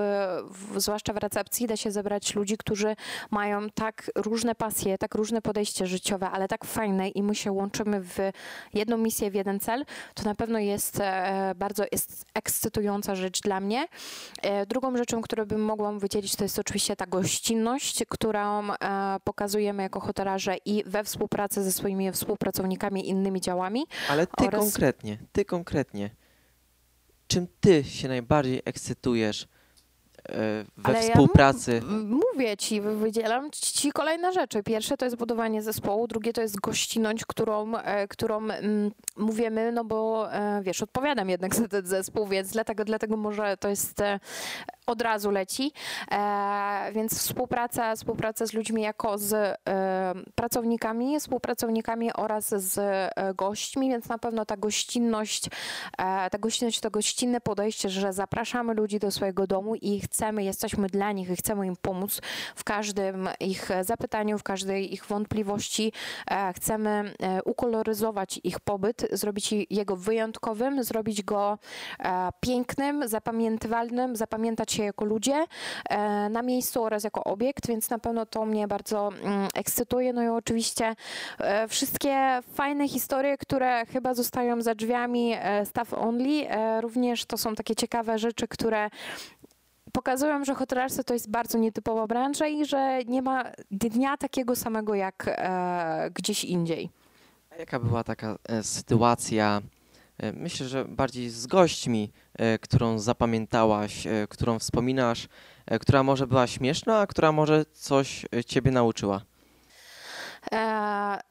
w, zwłaszcza w recepcji da się zebrać ludzi, którzy mają tak różne pasje, tak różne podejście życiowe, ale tak fajne i my się łączymy w jedną misję, w jeden cel, to na pewno jest bardzo jest ekscytująca rzecz dla mnie. E, drugą rzeczą, którą bym mogła wydzielić, to jest oczywiście ta gościnność, którą e, pokazujemy jako hotelarze i we współpracy ze swoimi współpracownikami, innymi działami. Ale ty oraz... konkretnie, ty konkretnie, czym ty się najbardziej ekscytujesz E, we Ale współpracy. Ja mówię ci, wydzielam ci kolejne rzeczy. Pierwsze to jest budowanie zespołu, drugie to jest gościnność, którą, e, którą mówimy, no bo e, wiesz, odpowiadam jednak za ten zespół, więc dlatego, dlatego może to jest od razu leci, e, więc współpraca, współpraca z ludźmi jako z e, pracownikami, współpracownikami oraz z e, gośćmi, więc na pewno ta gościnność, e, ta gościnność, to gościnne podejście, że zapraszamy ludzi do swojego domu i chcemy, jesteśmy dla nich i chcemy im pomóc w każdym ich zapytaniu, w każdej ich wątpliwości, e, chcemy e, ukoloryzować ich pobyt, zrobić jego wyjątkowym, zrobić go pięknym, zapamiętywalnym, zapamiętać się jako ludzie e, na miejscu oraz jako obiekt, więc na pewno to mnie bardzo mm, ekscytuje. No i oczywiście e, wszystkie fajne historie, które chyba zostają za drzwiami e, staff only, również to są takie ciekawe rzeczy, które pokazują, że hotelarstwo to jest bardzo nietypowa branża i że nie ma dnia takiego samego jak gdzieś indziej. A jaka była taka sytuacja E, myślę, że bardziej z gośćmi, e, którą zapamiętałaś, e, którą wspominasz, która może była śmieszna, a która może coś ciebie nauczyła.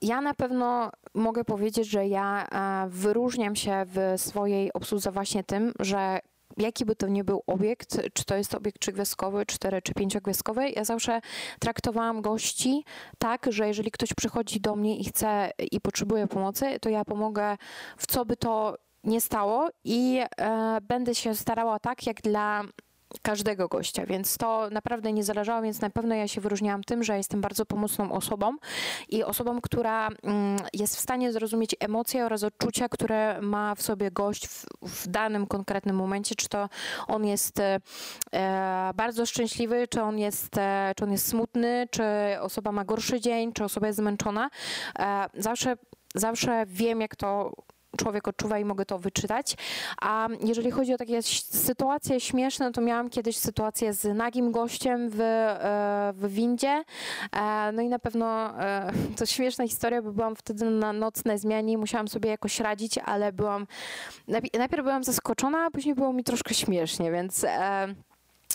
Ja na pewno mogę powiedzieć, że ja wyróżniam się w swojej obsłudze właśnie tym, że jaki by to nie był obiekt, czy to jest obiekt trzygwiazdkowy, cztery czy pięciogwiazdkowy, ja zawsze traktowałam gości tak, że jeżeli ktoś przychodzi do mnie i chce i potrzebuje pomocy, to ja pomogę w co by to nie stało i e, będę się starała tak, jak dla każdego gościa, więc to naprawdę nie zależało, więc na pewno ja się wyróżniałam tym, że jestem bardzo pomocną osobą i osobą, która mm, jest w stanie zrozumieć emocje oraz odczucia, które ma w sobie gość w, w danym konkretnym momencie, czy to on jest e, bardzo szczęśliwy, czy on jest, e, czy on jest smutny, czy osoba ma gorszy dzień, czy osoba jest zmęczona. E, zawsze zawsze wiem, jak to człowiek odczuwa i mogę to wyczytać. A jeżeli chodzi o takie sytuacje śmieszne, to miałam kiedyś sytuację z nagim gościem w, e, w windzie. E, no i na pewno e, to śmieszna historia, bo byłam wtedy na nocnej zmianie i musiałam sobie jakoś radzić, ale byłam, najpierw byłam zaskoczona, a później było mi troszkę śmiesznie, więc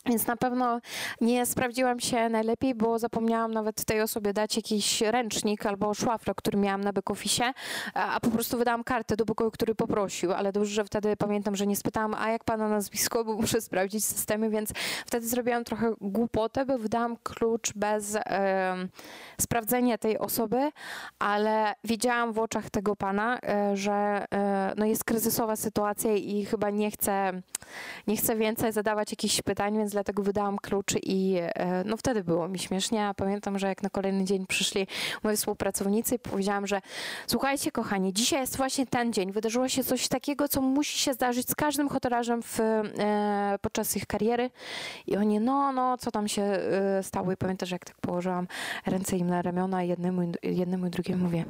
Więc na pewno nie sprawdziłam się najlepiej, bo zapomniałam nawet tej osobie dać jakiś ręcznik albo szłafrok, który miałam na back-office, a po prostu wydałam kartę do pokoju, który poprosił, ale dobrze, że wtedy pamiętam, że nie spytałam, a jak pana nazwisko, bo muszę sprawdzić systemy, więc wtedy zrobiłam trochę głupotę, bo wydałam klucz bez sprawdzenia tej osoby, ale widziałam w oczach tego pana, e, że e, no jest kryzysowa sytuacja i chyba nie chce, nie chce więcej zadawać jakichś pytań, więc dlatego wydałam klucz i e, no wtedy było mi śmiesznie. A pamiętam, że jak na kolejny dzień przyszli moi współpracownicy i powiedziałam, że słuchajcie kochani, dzisiaj jest właśnie ten dzień. Wydarzyło się coś takiego, co musi się zdarzyć z każdym hotelarzem w, e, podczas ich kariery. I oni, no, no, co tam się e, stało? I pamiętam, że jak tak położyłam ręce im na ramiona jednemu, jednemu i drugiemu mówię,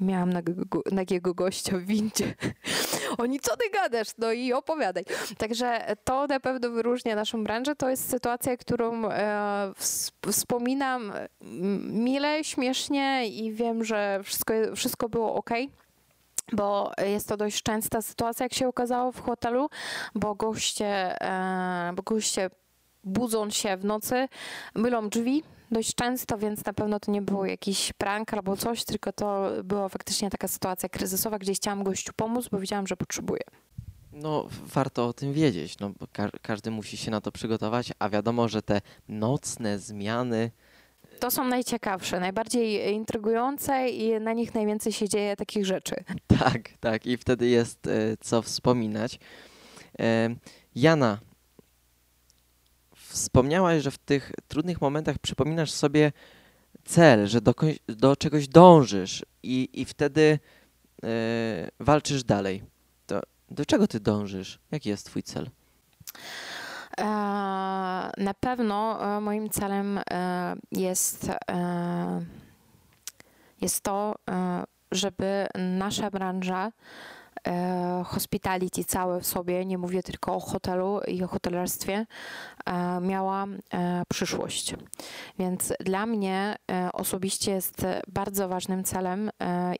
miałam nagiego, nagiego gościa w windzie. Oni, co ty gadasz? No i opowiadaj. Także to na pewno wyróżnia naszą branżę. To jest sytuacja, którą e, wspominam mile, śmiesznie i wiem, że wszystko, wszystko było ok bo jest to dość częsta sytuacja, jak się okazało w hotelu, bo goście, e, bo goście budzą się w nocy, mylą drzwi, dość często, więc na pewno to nie był jakiś prank albo coś, tylko to była faktycznie taka sytuacja kryzysowa, gdzie chciałam gościu pomóc, bo wiedziałam, że potrzebuje. No, warto o tym wiedzieć, no, bo ka każdy musi się na to przygotować, a wiadomo, że te nocne zmiany. To są najciekawsze, najbardziej intrygujące i na nich najwięcej się dzieje takich rzeczy. Tak, tak, i wtedy jest e, co wspominać. E, Jana, wspomniałaś, że w tych trudnych momentach przypominasz sobie cel, że do, do czegoś dążysz i, i wtedy yy, walczysz dalej. To do czego ty dążysz? Jaki jest twój cel? E, na pewno e, moim celem jest, jest to, żeby nasza branża hospitality całe w sobie, nie mówię tylko o hotelu i o hotelarstwie, e, miała e, przyszłość. Więc dla mnie osobiście jest bardzo ważnym celem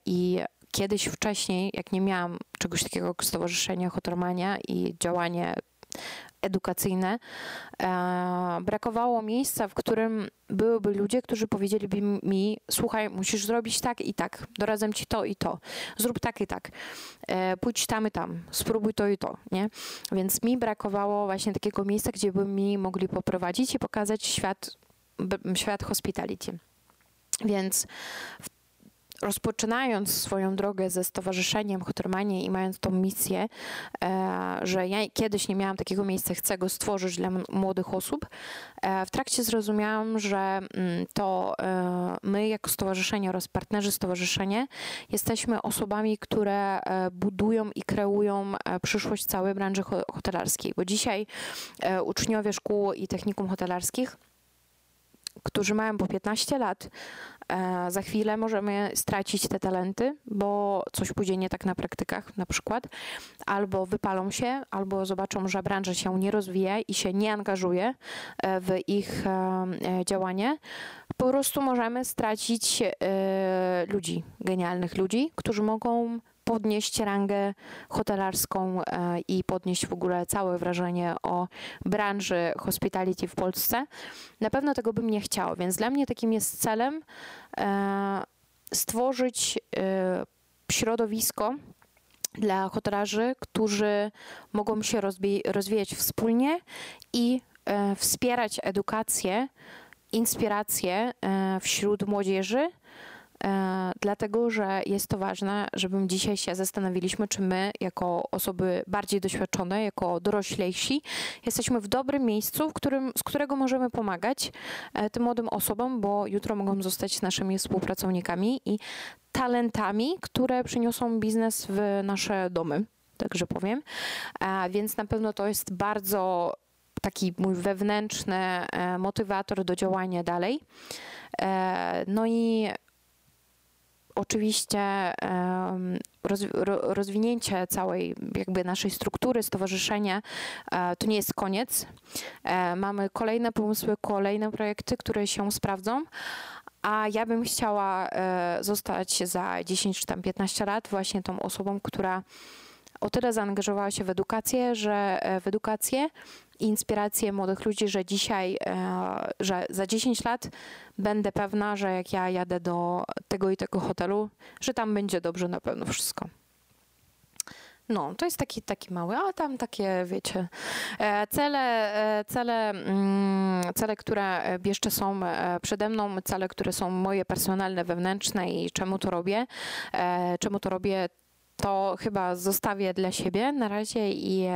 i kiedyś wcześniej, jak nie miałam czegoś takiego jak Stowarzyszenie Hotelmania i działanie edukacyjne, e, brakowało miejsca, w którym byłyby ludzie, którzy powiedzieliby mi, słuchaj, musisz zrobić tak i tak, doradzam ci to i to, zrób tak i tak, e, pójdź tam i tam, spróbuj to i to, nie? Więc mi brakowało właśnie takiego miejsca, gdzie by mi mogli poprowadzić i pokazać świat, świat hospitality. Więc w rozpoczynając swoją drogę ze Stowarzyszeniem Hotelmanie i mając tą misję, e, że ja kiedyś nie miałam takiego miejsca, chcę go stworzyć dla młodych osób, e, w trakcie zrozumiałam, że mm, to e, my jako stowarzyszenie oraz partnerzy stowarzyszenia jesteśmy osobami, które budują i kreują przyszłość całej branży hotelarskiej, bo dzisiaj uczniowie szkół i technikum hotelarskich którzy mają po 15 lat, e, za chwilę możemy stracić te talenty, bo coś pójdzie nie tak na praktykach na przykład, albo wypalą się, albo zobaczą, że branża się nie rozwija i się nie angażuje e, w ich e, działanie. Po prostu możemy stracić ludzi, genialnych ludzi, którzy mogą podnieść rangę hotelarską e, i podnieść w ogóle całe wrażenie o branży hospitality w Polsce. Na pewno tego bym nie chciała, więc dla mnie takim jest celem e, stworzyć e, środowisko dla hotelarzy, którzy mogą się rozwijać wspólnie i wspierać edukację, inspirację wśród młodzieży dlatego że jest to ważne, żebym dzisiaj się zastanowiliśmy, czy my, jako osoby bardziej doświadczone, jako doroślejsi, jesteśmy w dobrym miejscu, w którym, z którego możemy pomagać e, tym młodym osobom, bo jutro mogą zostać naszymi współpracownikami i talentami, które przyniosą biznes w nasze domy, także powiem. A więc na pewno to jest bardzo taki mój wewnętrzny e, motywator do działania dalej. No i oczywiście rozwinięcie całej jakby naszej struktury, stowarzyszenia e, to nie jest koniec. E, mamy kolejne pomysły, kolejne projekty, które się sprawdzą. A ja bym chciała e, zostać za 10 czy tam 15 lat właśnie tą osobą, która o tyle zaangażowała się w edukację, że w edukację, inspirację młodych ludzi, że dzisiaj, że za 10 lat będę pewna, że jak ja jadę do tego i tego hotelu, że tam będzie dobrze na pewno wszystko. No, to jest taki, taki mały, a tam takie, wiecie, e, cele, e, cele, mm, cele, które jeszcze są e, przede mną, cele, które są moje personalne, wewnętrzne i czemu to robię, czemu to robię, to chyba zostawię dla siebie na razie i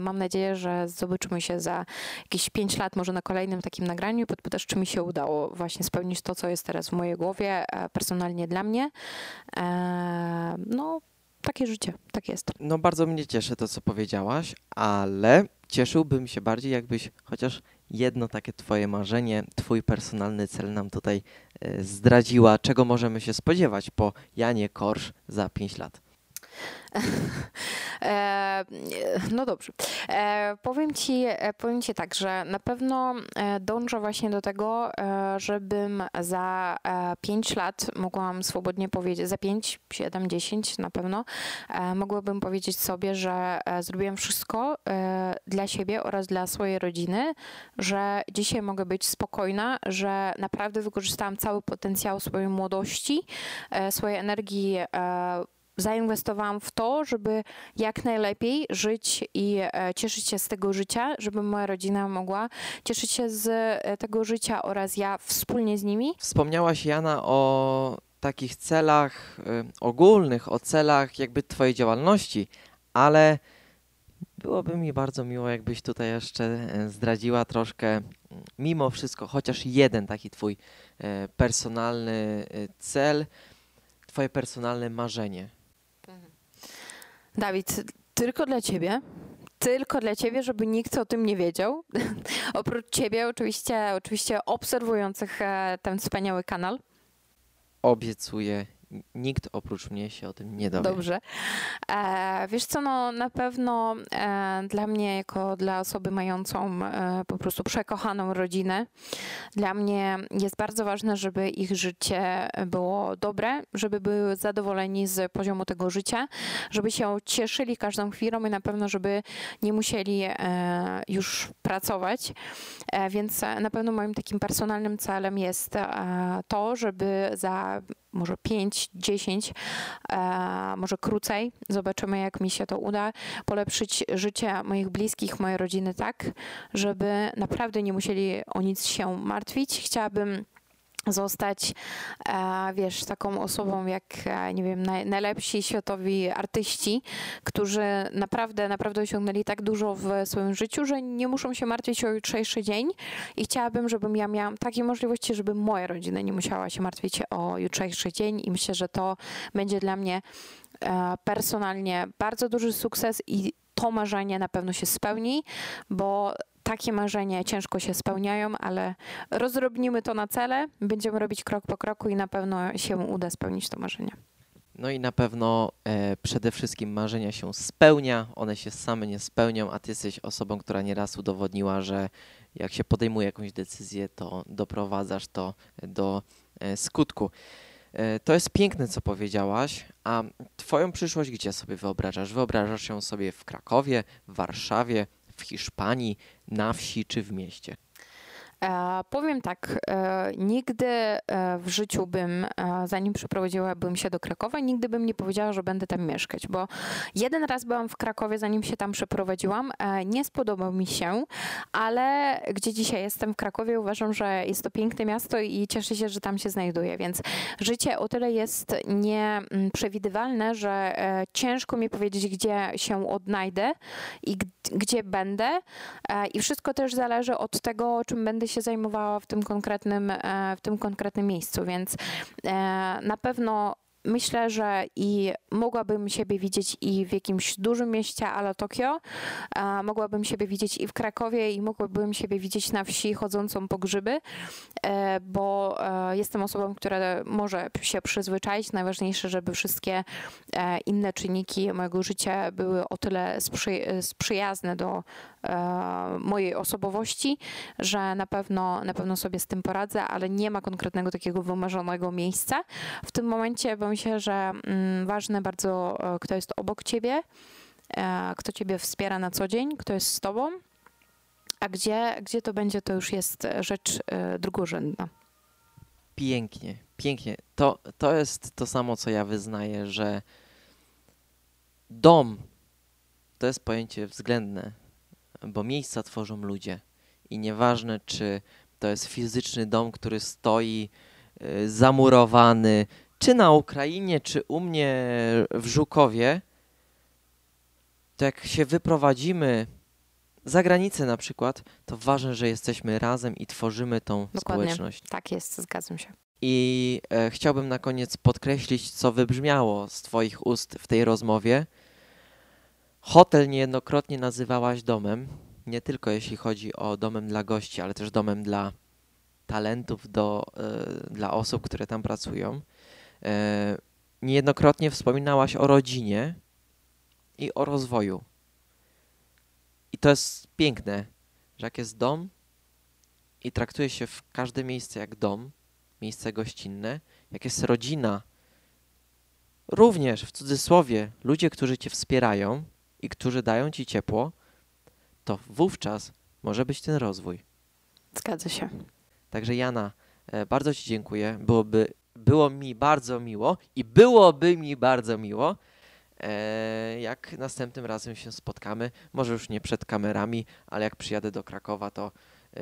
mam nadzieję, że zobaczymy się za jakieś 5 lat, może na kolejnym takim nagraniu podpytasz, czy mi się udało właśnie spełnić to, co jest teraz w mojej głowie, personalnie dla mnie. No, takie życie, tak jest. No bardzo mnie cieszy to, co powiedziałaś, ale cieszyłbym się bardziej, jakbyś chociaż jedno takie twoje marzenie, twój personalny cel nam tutaj e, zdradziła, czego możemy się spodziewać po Janie Korsz za 5 lat. E, no dobrze. E, powiem, ci, e, powiem Ci tak, że na pewno dążę właśnie do tego, żebym za 5 lat mogłam swobodnie powiedzieć, za 5, 7, 10 na pewno, mogłabym powiedzieć sobie, że zrobiłem wszystko dla siebie oraz dla swojej rodziny, że dzisiaj mogę być spokojna, że naprawdę wykorzystałam cały potencjał swojej młodości, swojej energii zainwestowałam w to, żeby jak najlepiej żyć i e, cieszyć się z tego życia, żeby moja rodzina mogła cieszyć się z e, tego życia oraz ja wspólnie z nimi. Wspomniałaś Jana o takich celach y, ogólnych, o celach jakby Twojej działalności, ale byłoby mi bardzo miło, jakbyś tutaj jeszcze zdradziła troszkę, mimo wszystko, chociaż jeden taki Twój personalny cel, Twoje personalne marzenie. Dawid, tylko dla ciebie. Tylko dla ciebie, żeby nikt o tym nie wiedział. Oprócz ciebie, oczywiście, oczywiście obserwujących e, ten wspaniały kanał. Obiecuję nikt oprócz mnie się o tym nie dowie. Dobrze. E, wiesz co, no na pewno e, dla mnie, jako dla osoby mającą e, po prostu przekochaną rodzinę, dla mnie jest bardzo ważne, żeby ich życie było dobre, żeby były zadowoleni z poziomu tego życia, żeby się cieszyli każdą chwilą i na pewno, żeby nie musieli e, już pracować. E, więc na pewno moim takim personalnym celem jest e, to, żeby za może 5, 10, e, może krócej. Zobaczymy, jak mi się to uda. Polepszyć życie moich bliskich, mojej rodziny tak, żeby naprawdę nie musieli o nic się martwić. Chciałabym zostać, e, wiesz, taką osobą jak, e, nie wiem, najlepsi światowi artyści, którzy naprawdę, naprawdę osiągnęli tak dużo w swoim życiu, że nie muszą się martwić o jutrzejszy dzień. I chciałabym, żebym ja miała takie możliwości, żeby moja rodzina nie musiała się martwić o jutrzejszy dzień. I myślę, że to będzie dla mnie e, personalnie bardzo duży sukces i to marzenie na pewno się spełni, bo takie marzenia ciężko się spełniają, ale rozrobnimy to na cele, będziemy robić krok po kroku i na pewno się uda spełnić to marzenie. No i na pewno e, przede wszystkim marzenia się spełnia, one się same nie spełnią, a ty jesteś osobą, która nieraz udowodniła, że jak się podejmuje jakąś decyzję, to doprowadzasz to do e, skutku. E, to jest piękne, co powiedziałaś, a Twoją przyszłość gdzie sobie wyobrażasz? Wyobrażasz ją sobie w Krakowie, w Warszawie, w Hiszpanii, na wsi czy w mieście? E, powiem tak, e, nigdy e, w życiu bym, zanim przeprowadziłabym się do Krakowa, nigdy bym nie powiedziała, że będę tam mieszkać, bo jeden raz byłam w Krakowie, zanim się tam przeprowadziłam, nie spodobał mi się, ale gdzie dzisiaj jestem w Krakowie, uważam, że jest to piękne miasto i cieszę się, że tam się znajduję, więc życie o tyle jest nieprzewidywalne, że ciężko mi powiedzieć, gdzie się odnajdę i gdzie będę i wszystko też zależy od tego, czym będę się się zajmowała w tym konkretnym, e, w tym konkretnym miejscu, więc e, na pewno myślę, że i mogłabym siebie widzieć i w jakimś dużym mieście, ale Tokio. Mogłabym siebie widzieć i w Krakowie i mogłabym siebie widzieć na wsi chodzącą po grzyby, e, bo jestem osobą, która może się przyzwyczaić. Najważniejsze, żeby wszystkie inne czynniki mojego życia były o tyle sprzy sprzyjazne do E, mojej osobowości, że na pewno, na pewno sobie z tym poradzę, ale nie ma konkretnego takiego wymarzonego miejsca. W tym momencie bo myślę, że mm, ważne bardzo, e, kto jest obok ciebie, e, kto ciebie wspiera na co dzień, kto jest z tobą. A gdzie, gdzie to będzie, to już jest rzecz e, drugorzędna. Pięknie, pięknie. To, to jest to samo, co ja wyznaję, że dom to jest pojęcie względne, bo miejsca tworzą ludzie. I nieważne, czy to jest fizyczny dom, który stoi zamurowany, czy na Ukrainie, czy u mnie w Żukowie, to jak się wyprowadzimy za granicę na przykład, to ważne, że jesteśmy razem i tworzymy tą Dokładnie. społeczność. Tak jest, zgadzam się. I e, chciałbym na koniec podkreślić, co wybrzmiało z Twoich ust w tej rozmowie. Hotel niejednokrotnie nazywałaś domem, nie tylko jeśli chodzi o domem dla gości, ale też domem dla talentów, do, e, dla osób, które tam pracują. E, niejednokrotnie wspominałaś o rodzinie i o rozwoju. I to jest piękne, że jak jest dom i traktuje się w każde miejsce jak dom, miejsce gościnne, jak jest rodzina, również w cudzysłowie ludzie, którzy cię wspierają i którzy dają ci ciepło, to wówczas może być ten rozwój. Zgadza się. Także Jana, e, bardzo Ci dziękuję. Byłoby, było mi bardzo miło i byłoby mi bardzo miło, e, jak następnym razem się spotkamy. Może już nie przed kamerami, ale jak przyjadę do Krakowa, to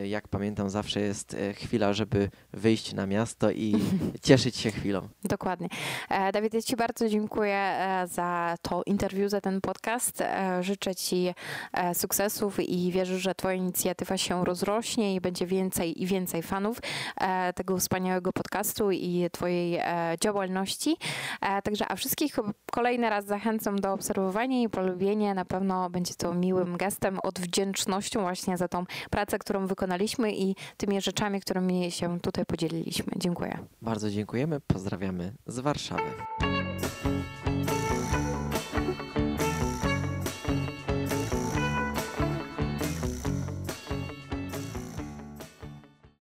jak pamiętam, zawsze jest e, chwila, żeby wyjść na miasto i cieszyć się chwilą. Dokładnie. E, Dawid, ja Ci bardzo dziękuję e, za to interview, za ten podcast. E, Życzę Ci e, sukcesów i wierzę, że Twoja inicjatywa się rozrośnie i będzie więcej i więcej fanów e, tego wspaniałego podcastu i Twojej e, działalności. E, Także, a wszystkich kolejny raz zachęcam do obserwowania i polubienia. Na pewno będzie to miłym gestem, odwdzięcznością właśnie za tą pracę, którą wykonaliśmy i tymi rzeczami, którymi się tutaj podzieliliśmy. Dziękuję. Bardzo dziękujemy, pozdrawiamy z Warszawy.